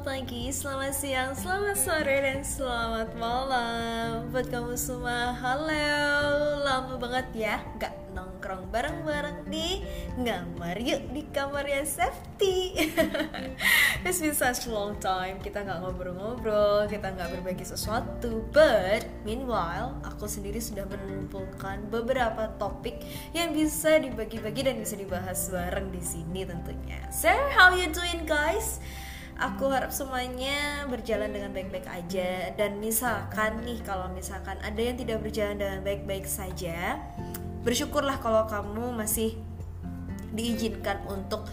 selamat pagi, selamat siang, selamat sore, dan selamat malam. Buat kamu semua, halo. Lama banget ya, gak nongkrong bareng-bareng di Ngamar yuk di kamarnya Safety. It's been such long time, kita gak ngobrol-ngobrol, kita gak berbagi sesuatu. But, meanwhile, aku sendiri sudah mengumpulkan beberapa topik Yang bisa dibagi-bagi dan bisa dibahas bareng di sini tentunya. So, how you doing guys? Aku harap semuanya berjalan dengan baik-baik aja. Dan misalkan nih kalau misalkan ada yang tidak berjalan dengan baik-baik saja bersyukurlah kalau kamu masih diizinkan untuk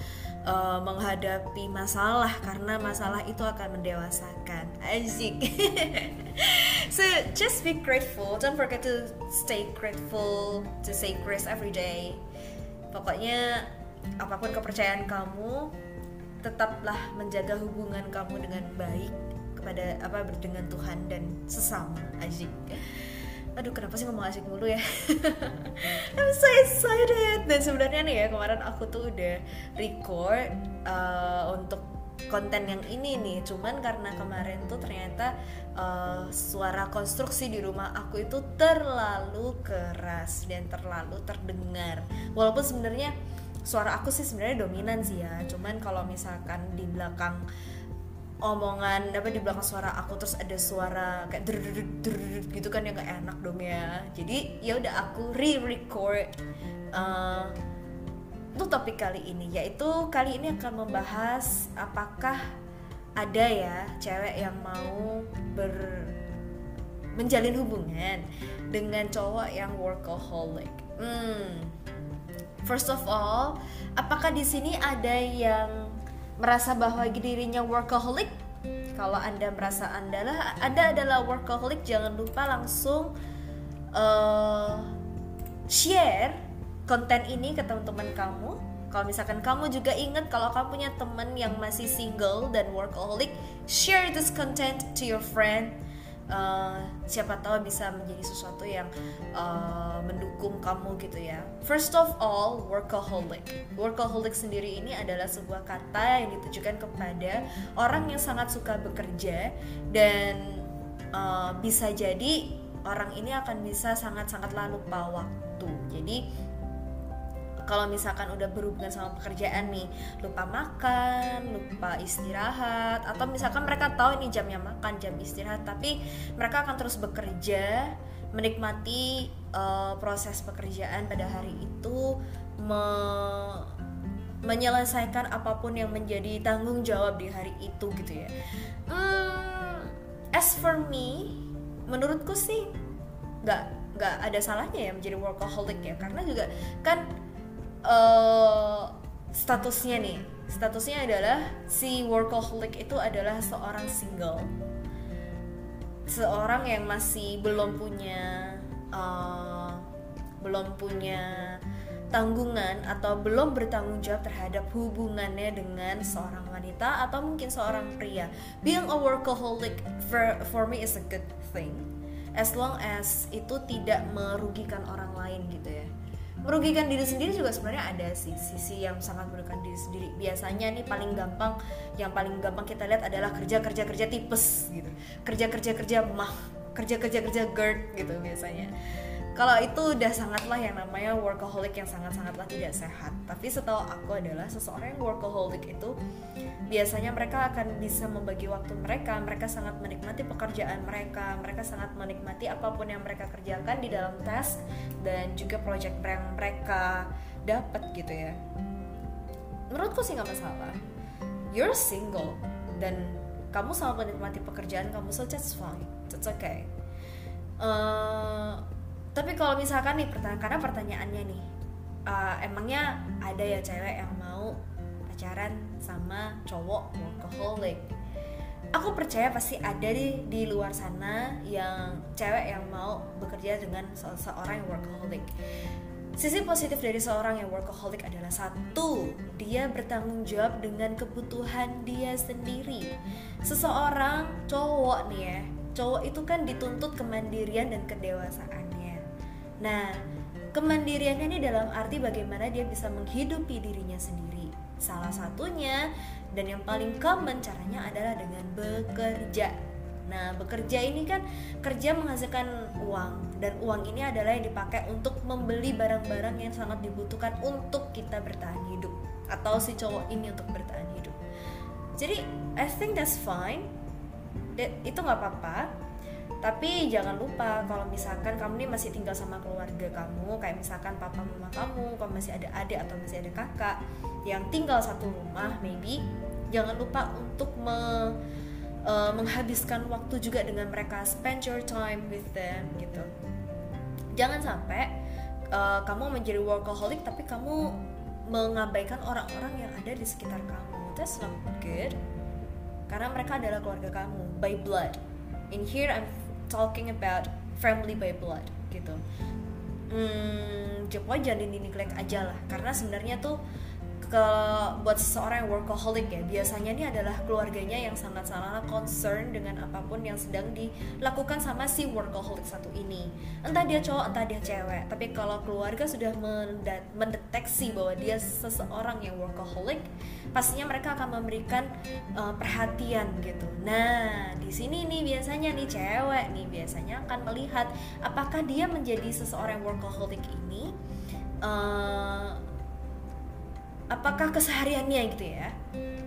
uh, menghadapi masalah karena masalah itu akan mendewasakan. Asik. So just be grateful. Don't forget to stay grateful to say grace every day. Pokoknya apa pun kepercayaan kamu tetaplah menjaga hubungan kamu dengan baik kepada apa dengan Tuhan dan sesama Ajik aduh kenapa sih ngomong asik mulu ya? I'm so excited. Dan sebenarnya nih ya kemarin aku tuh udah record uh, untuk konten yang ini nih. Cuman karena kemarin tuh ternyata uh, suara konstruksi di rumah aku itu terlalu keras dan terlalu terdengar. Walaupun sebenarnya suara aku sih sebenarnya dominan sih ya cuman kalau misalkan di belakang omongan apa di belakang suara aku terus ada suara kayak gitu kan yang gak enak dong ya jadi ya udah aku re-record uh, topik kali ini yaitu kali ini akan membahas apakah ada ya cewek yang mau ber menjalin hubungan dengan cowok yang workaholic. Hmm, First of all, apakah di sini ada yang merasa bahwa dirinya workaholic? Kalau Anda merasa Anda lah, Anda adalah workaholic, jangan lupa langsung uh, share konten ini ke teman-teman kamu. Kalau misalkan kamu juga ingat kalau kamu punya teman yang masih single dan workaholic, share this content to your friend uh, siapa tahu bisa menjadi sesuatu yang uh, mendukung kamu gitu ya. First of all, workaholic. Workaholic sendiri ini adalah sebuah kata yang ditujukan kepada orang yang sangat suka bekerja dan uh, bisa jadi orang ini akan bisa sangat-sangat lupa waktu. Jadi kalau misalkan udah berhubungan sama pekerjaan nih lupa makan lupa istirahat atau misalkan mereka tahu ini jamnya makan jam istirahat tapi mereka akan terus bekerja menikmati uh, proses pekerjaan pada hari itu me menyelesaikan apa pun yang menjadi tanggung jawab di hari itu gitu ya. Hmm, as for me menurutku sih nggak nggak ada salahnya ya menjadi workaholic ya karena juga kan uh, statusnya nih. Statusnya adalah si workaholic itu adalah seorang single. Seorang yang masih belum punya uh, belum punya tanggungan atau belum bertanggung jawab terhadap hubungannya dengan seorang wanita atau mungkin seorang pria. Being a workaholic for, for me is a good thing. As long as itu tidak merugikan orang lain gitu ya merugikan diri sendiri juga sebenarnya ada sih sisi yang sangat merugikan diri sendiri. Biasanya nih paling gampang yang paling gampang kita lihat adalah kerja kerja kerja tipes gitu. Kerja kerja kerja mah kerja kerja kerja GERD gitu biasanya kalau itu udah sangatlah yang namanya workaholic yang sangat-sangatlah tidak sehat. Tapi setahu aku adalah seseorang yang workaholic itu biasanya mereka akan bisa membagi waktu mereka. Mereka sangat menikmati pekerjaan mereka. Mereka sangat menikmati apa pun yang mereka kerjakan di dalam task dan juga project yang mereka dapat gitu ya. Menurutku sih nggak masalah. You're single dan kamu sangat menikmati pekerjaan kamu so that's fine. That's okay. Uh, tapi kalau misalkan nih pertanyaan karena pertanyaannya nih uh, emangnya ada ya cewek yang mau pacaran sama cowok workaholic? Aku percaya pasti ada di di luar sana yang cewek yang mau bekerja dengan se seorang yang workaholic. Sisi positif dari seorang yang workaholic adalah satu, dia bertanggung jawab dengan kebutuhan dia sendiri. Seseorang cowok nih ya, cowok itu kan dituntut kemandirian dan kedewasaan Nah, kemandiriannya ini dalam arti bagaimana dia bisa menghidupi dirinya sendiri salah satunya dan yang paling common caranya adalah dengan bekerja Nah, bekerja ini kan kerja menghasilkan uang dan uang ini adalah yang dipakai untuk membeli barang-barang yang sangat dibutuhkan untuk kita bertahan hidup atau si cowok ini untuk bertahan hidup. Jadi, I think that's fine. That, itu nggak apa-apa tapi jangan lupa kalau misalkan kamu ini masih tinggal sama keluarga kamu kayak misalkan papa mama kamu kamu masih ada adik atau masih ada kakak yang tinggal satu rumah maybe jangan lupa untuk me, uh, menghabiskan waktu juga dengan mereka. Spend your time with them gitu. Jangan sampai uh, kamu menjadi workaholic tapi kamu mengabaikan orang-orang yang ada di sekitar kamu. That's not good. Karena mereka adalah keluarga kamu by blood. In here I'm talking about family by blood gitu. Hmm, pokoknya jangan di neglect aja lah karena sebenarnya tuh ke buat seseorang yang workaholic ya biasanya ini adalah keluarganya yang sangat sangat concern dengan apa pun yang sedang dilakukan sama si workaholic satu ini. Entah dia cowok entah dia cewek tapi kalau keluarga sudah mendeteksi bahwa dia seseorang yang workaholic pastinya mereka akan memberikan uh, perhatian gitu. Nah di sini nih biasanya nih cewek nih biasanya akan melihat apakah dia menjadi seseorang workaholic ini uh, apakah kesehariannya gitu ya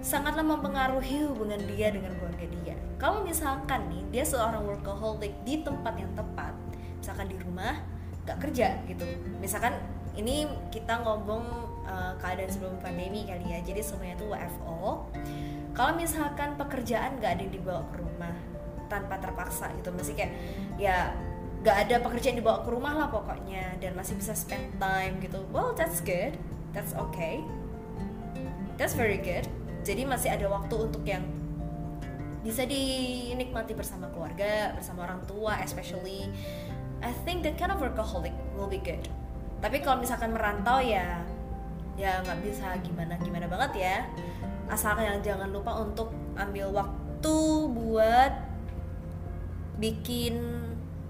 sangatlah mempengaruhi hubungan dia dengan keluarga dia. Kalau misalkan nih dia seorang workaholic di tempat yang tepat misalkan di rumah gak kerja gitu. Misalkan ini kita ngomong uh, keadaan sebelum pandemi kali ya jadi semuanya itu WFO kalau misalkan pekerjaan gak ada yang dibawa ke rumah tanpa terpaksa gitu masih kayak ya gak ada pekerjaan dibawa ke rumah lah pokoknya dan masih bisa spend time gitu well that's good that's okay that's very good. Jadi masih ada waktu untuk yang bisa dinikmati bersama keluarga bersama orang tua especially I think that kind of workaholic will be good. Tapi kalau misalkan merantau ya ya nggak bisa gimana gimana banget ya. Asalkan yang jangan lupa untuk ambil waktu buat bikin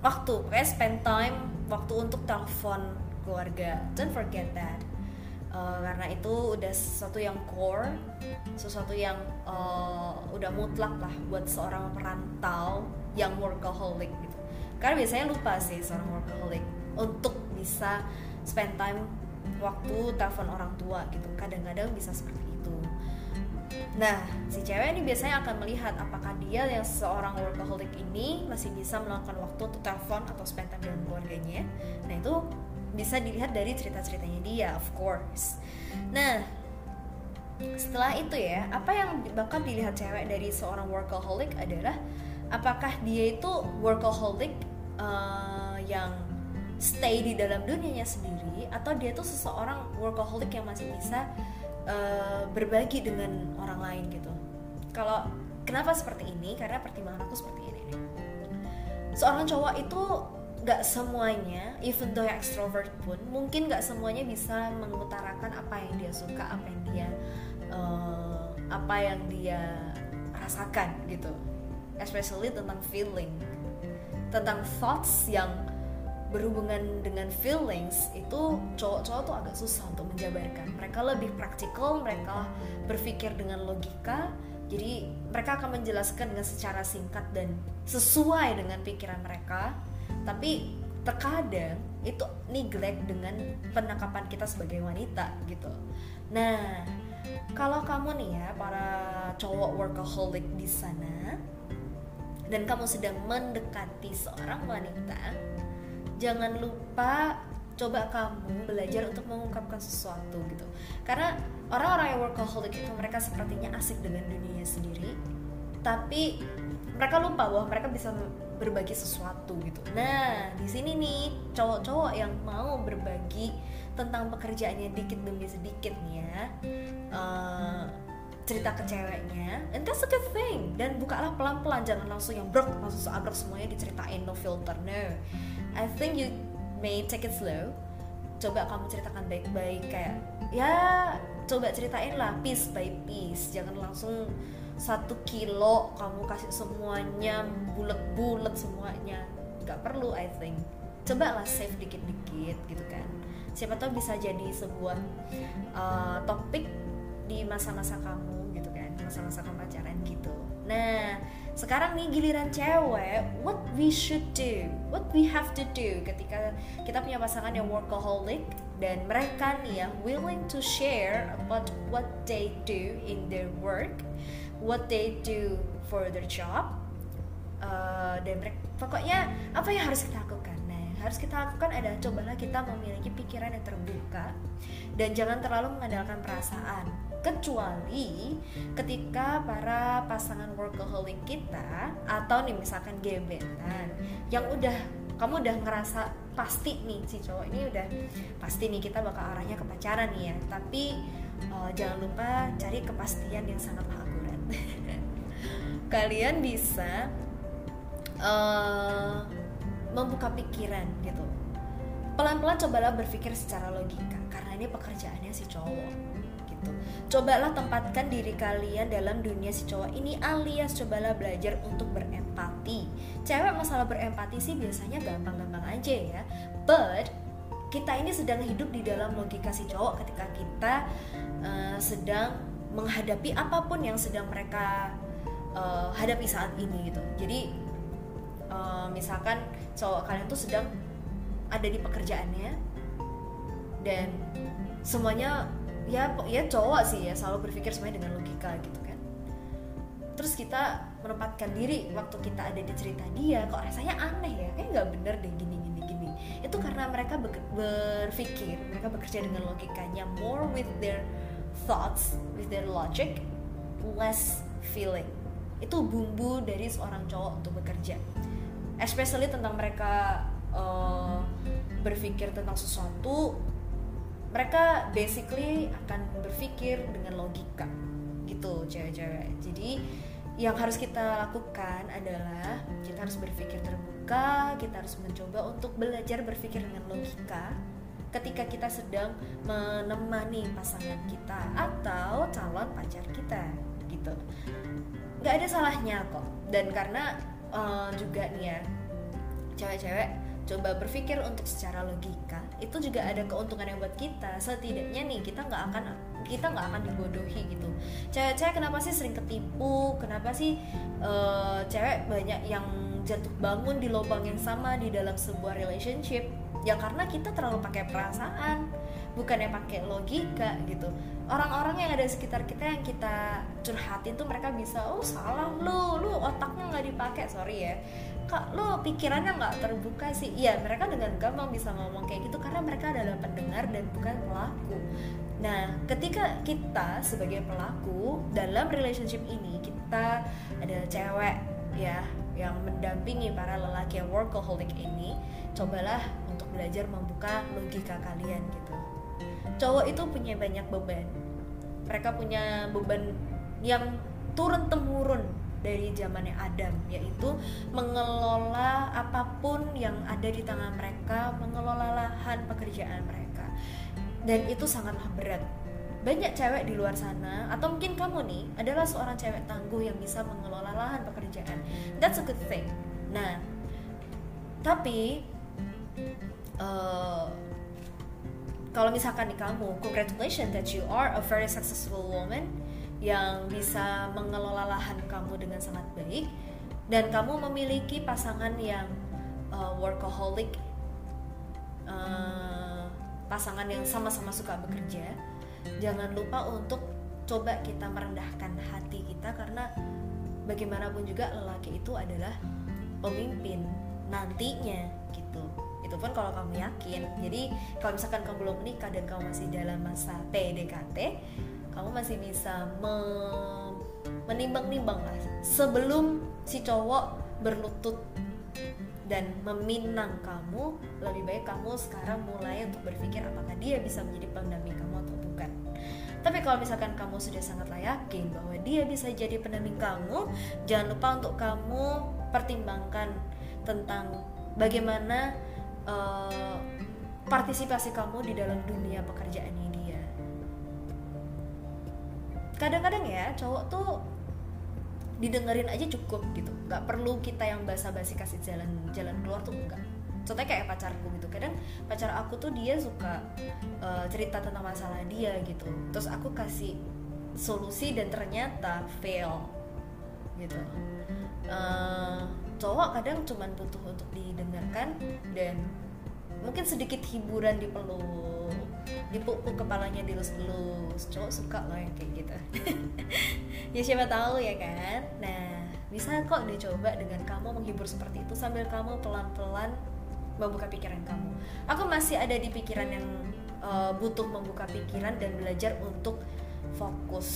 waktu. Kayak spend time waktu untuk telepon keluarga. Don't forget that uh, karena itu udah sesuatu yang core sesuatu yang uh, udah mutlak lah buat seorang perantau yang workaholic gitu. Karena biasanya lupa sih seorang workaholic untuk bisa spend time waktu telepon orang tua gitu. Kadang-kadang bisa seperti itu. Nah, si cewek ini biasanya akan melihat apakah dia yang seorang workaholic ini masih bisa melakukan waktu untuk telepon atau spend time dengan keluarganya. Nah, itu bisa dilihat dari cerita-ceritanya dia of course. Nah setelah itu ya apa yang bakal dilihat cewek dari seorang workaholic adalah apakah dia itu workaholic uh, yang stay di dalam dunianya sendiri atau dia tuh seseorang workaholic yang masih bisa uh, berbagi dengan orang lain gitu. Kalau kenapa seperti ini? Karena pertimbangan aku seperti ini seorang cowok itu gak semuanya even though yang extrovert pun mungkin gak semuanya bisa mengutarakan apa yang dia suka apa yang dia uh, apa yang dia rasakan gitu. Especially tentang feeling. Tentang thoughts yang berhubungan dengan feelings itu cowok-cowok tuh agak susah untuk menjabarkan. Mereka lebih praktikal mereka berpikir dengan logika jadi mereka akan menjelaskan dengan secara singkat dan sesuai dengan pikiran mereka tapi terkadang itu neglect dengan penangkapan kita sebagai wanita gitu. Nah kalau kamu nih ya para cowok workaholic di sana dan kamu sedang mendekati seorang wanita jangan lupa coba kamu belajar untuk mengungkapkan sesuatu gitu. Karena orang-orang yang workaholic itu mereka sepertinya asik dengan dunianya sendiri tapi mereka lupa bahwa mereka bisa berbagi sesuatu gitu. Nah, di sini nih cowok-cowok yang mau berbagi tentang pekerjaannya dikit demi sedikit nih ya. Uh, cerita ke ceweknya and that's a good thing dan bukalah pelan-pelan jangan langsung yang brok langsung seabrok semuanya diceritain no filter no I think you may take it slow coba kamu ceritakan baik-baik kayak ya coba ceritain lah piece by piece jangan langsung satu kilo kamu kasih semuanya bulat-bulat semuanya. Nggak perlu I think. Coba lah save dikit-dikit gitu kan. Siapa tahu bisa jadi sebuah uh, topik di masa-masa kamu gitu kan masa-masa kamu pacaran gitu. Nah sekarang nih giliran cewek what we should do what we have to do ketika kita punya pasangan yang workaholic dan mereka nih yang willing to share about what they do in their work what they do for their job uh, dan mereka pokoknya apa yang harus kita lakukan. Nah yang harus kita lakukan adalah cobalah kita memiliki pikiran yang terbuka dan jangan terlalu mengandalkan perasaan. Kecuali ketika para pasangan workaholic kita atau nih misalkan gebetan yang udah kamu udah ngerasa pasti nih si cowok ini udah pasti nih kita bakal arahnya ke pacaran nih ya. Tapi uh, jangan lupa cari kepastian yang sangat akurat kalian bisa uh, membuka pikiran gitu pelan-pelan cobalah berpikir secara logika karena ini pekerjaannya si cowok gitu. Cobalah tempatkan diri kalian dalam dunia si cowok ini alias cobalah belajar untuk berempati. Cewek masalah berempati sih biasanya gampang-gampang aja ya. But kita ini sedang hidup di dalam logika si cowok ketika kita uh, sedang menghadapi apa pun yang sedang mereka uh, hadapi saat ini gitu. Jadi uh, misalkan cowok kalian tuh sedang ada di pekerjaannya dan semuanya ya ya cowok sih ya selalu berpikir semuanya dengan logika gitu kan. Terus kita menempatkan diri waktu kita ada di cerita dia kok rasanya aneh ya? Kayak nggak bener deh gini gini gini. Itu karena mereka berpikir mereka bekerja dengan logikanya more with their thoughts with their logic less feeling itu bumbu dari seorang cowok untuk bekerja. Especially tentang mereka uh, berpikir tentang sesuatu mereka basically akan berpikir dengan logika gitu cewek-cewek. Jadi yang harus kita lakukan adalah kita harus berpikir terbuka kita harus mencoba untuk belajar berpikir dengan logika ketika kita sedang menemani pasangan kita atau calon pacar kita gitu. Nggak ada salahnya kok. Dan karena uh, juga nih ya cewek-cewek coba berpikir untuk secara logika itu juga ada keuntungan yang buat kita. Setidaknya nih kita nggak akan kita nggak akan dibodohi gitu. Cewek-cewek kenapa sih sering ketipu? Kenapa sih uh, cewek banyak yang jatuh bangun di lubang yang sama di dalam sebuah relationship? Ya karena kita terlalu pakai perasaan bukannya pakai logika gitu. Orang-orang yang ada di sekitar kita yang kita curhatin tuh mereka bisa oh salah lu lu otaknya nggak dipakai. Sorry ya. Kak lo pikirannya nggak terbuka sih. Iya mereka dengan gampang bisa ngomong kayak gitu karena mereka adalah pendengar dan bukan pelaku. Nah ketika kita sebagai pelaku dalam relationship ini kita ada cewek ya yang mendampingi para lelaki yang workaholic ini cobalah untuk belajar membuka logika kalian gitu cowok itu punya banyak beban. Mereka punya beban yang turun temurun dari zamannya Adam yaitu mengelola apa pun yang ada di tangan mereka mengelola lahan pekerjaan mereka. Dan itu sangatlah berat. Banyak cewek di luar sana atau mungkin kamu nih adalah seorang cewek tangguh yang bisa mengelola lahan pekerjaan. That's a good thing. Nah tapi uh, kalau misalkan nih kamu congratulations that you are a very successful woman yang bisa mengelola lahan kamu dengan sangat baik dan kamu memiliki pasangan yang uh, workaholic uh, pasangan yang sama-sama suka bekerja jangan lupa untuk coba kita merendahkan hati kita karena bagaimanapun juga lelaki itu adalah pemimpin nantinya gitu itu pun kalau kamu yakin. Jadi kalau misalkan kamu belum menikah dan kamu masih dalam masa PDKT kamu masih bisa me menimbang-nimbang sebelum si cowok berlutut dan meminang kamu lebih baik kamu sekarang mulai untuk berpikir apakah dia bisa menjadi pendamping kamu atau bukan. Tapi kalau misalkan kamu sudah sangatlah yakin bahwa dia bisa jadi pendamping kamu jangan lupa untuk kamu pertimbangkan tentang bagaimana uh, partisipasi kamu di dalam dunia pekerjaan ini kadang-kadang ya cowok tuh didengerin aja cukup gitu. Nggak perlu kita yang basa-basi kasih jalan jalan keluar tuh enggak contohnya kayak pacarku gitu. Kadang pacar aku tuh dia suka uh, cerita tentang masalah dia gitu. Terus aku kasih solusi dan ternyata fail gitu. Uh, cowok kadang cuman butuh untuk didengarkan dan mungkin sedikit hiburan di peluk dipukul kepalanya dilus-lus cowok suka loh yang kayak gitu. Ya siapa tahu ya kan? Nah bisa kok dicoba dengan kamu menghibur seperti itu sambil kamu pelan-pelan membuka pikiran kamu. Aku masih ada di pikiran yang uh, butuh membuka pikiran dan belajar untuk fokus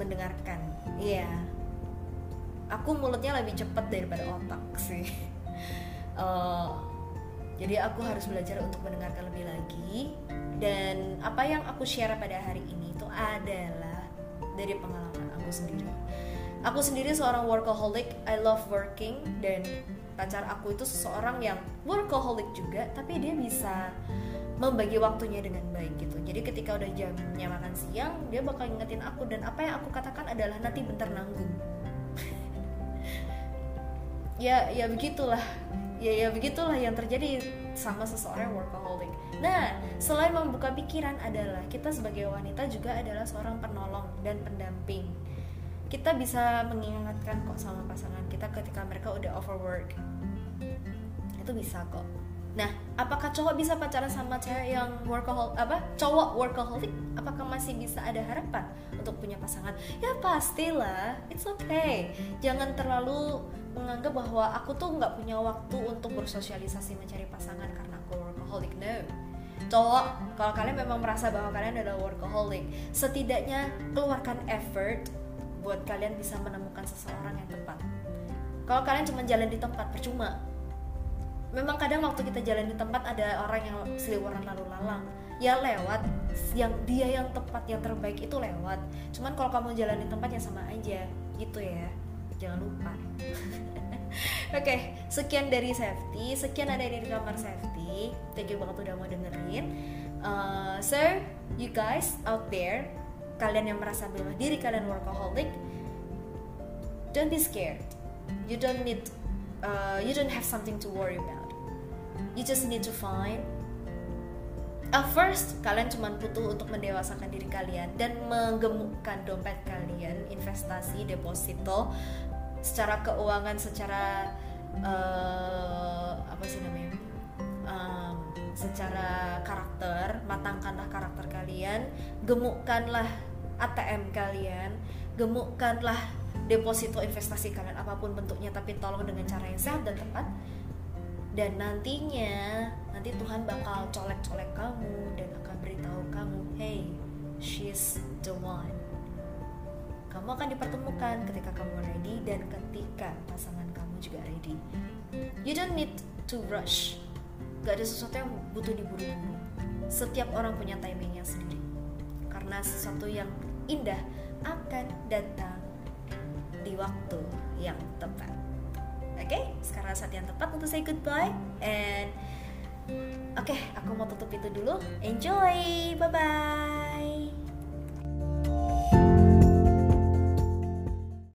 mendengarkan. Iya. yeah. Aku mulutnya lebih cepat daripada otak sih. Uh, jadi aku harus belajar untuk mendengarkan lebih lagi. Dan apa yang aku share pada hari ini itu adalah dari pengalaman aku sendiri. Aku sendiri seorang workaholic I love working dan pacar aku itu seseorang yang workaholic juga tapi dia bisa membagi waktunya dengan baik gitu. Jadi ketika udah jamnya makan siang dia bakal ingetin aku dan apa yang aku katakan adalah nanti bentar nanggung ya ya begitulah. Ya ya begitulah yang terjadi sama seseorang workaholic. Nah, selain membuka pikiran adalah kita sebagai wanita juga adalah seorang penolong dan pendamping. Kita bisa mengingatkan kok sama pasangan kita ketika mereka udah overwork. Itu bisa kok. Nah apakah cowok bisa pacaran sama cewek yang workaholic apa cowok workaholic? Apakah masih bisa ada harapan untuk punya pasangan? Ya pastilah. It's okay. Jangan terlalu menganggap bahwa aku tuh nggak punya waktu untuk bersosialisasi mencari pasangan karena aku workaholic. No. Cowok kalau kalian memang merasa bahwa kalian adalah workaholic setidaknya keluarkan effort buat kalian bisa menemukan seseorang yang tepat. Kalau kalian cuma jalan di tempat percuma memang kadang waktu kita jalan di tempat ada orang yang seliweran lalu lalang. Ya lewat yang dia yang tepat yang terbaik itu lewat. Cuman kalau kamu jalan di tempat yang sama aja gitu ya jangan lupa Oke, okay, sekian dari safety, sekian ada di kamar safety. Thank you banget udah mau dengerin. Uh, so, you guys out there, kalian yang merasa bahwa diri kalian workaholic don't be scared you don't need uh, you don't have something to worry about you just need to find at first kalian cuma butuh untuk mendewasakan diri kalian dan menggemukkan dompet kalian investasi deposito secara keuangan secara uh, apa sih namanya? Um, secara karakter matangkanlah karakter kalian gemukkanlah ATM kalian gemukkanlah deposito investasi kalian apa pun bentuknya tapi tolong dengan cara yang sehat dan tepat. Dan nantinya nanti Tuhan bakal colek-colek kamu dan akan beritahu kamu hey she's the one kamu akan dipertemukan ketika kamu ready dan ketika pasangan kamu juga ready. You don't need to rush. Gak ada sesuatu yang butuh diburu-buru. Setiap orang punya timingnya sendiri. Karena sesuatu yang indah akan datang di waktu yang tepat. Oke? Okay? sekarang saat yang tepat untuk say goodbye and oke okay, aku mau tutup itu dulu. Enjoy! Bye bye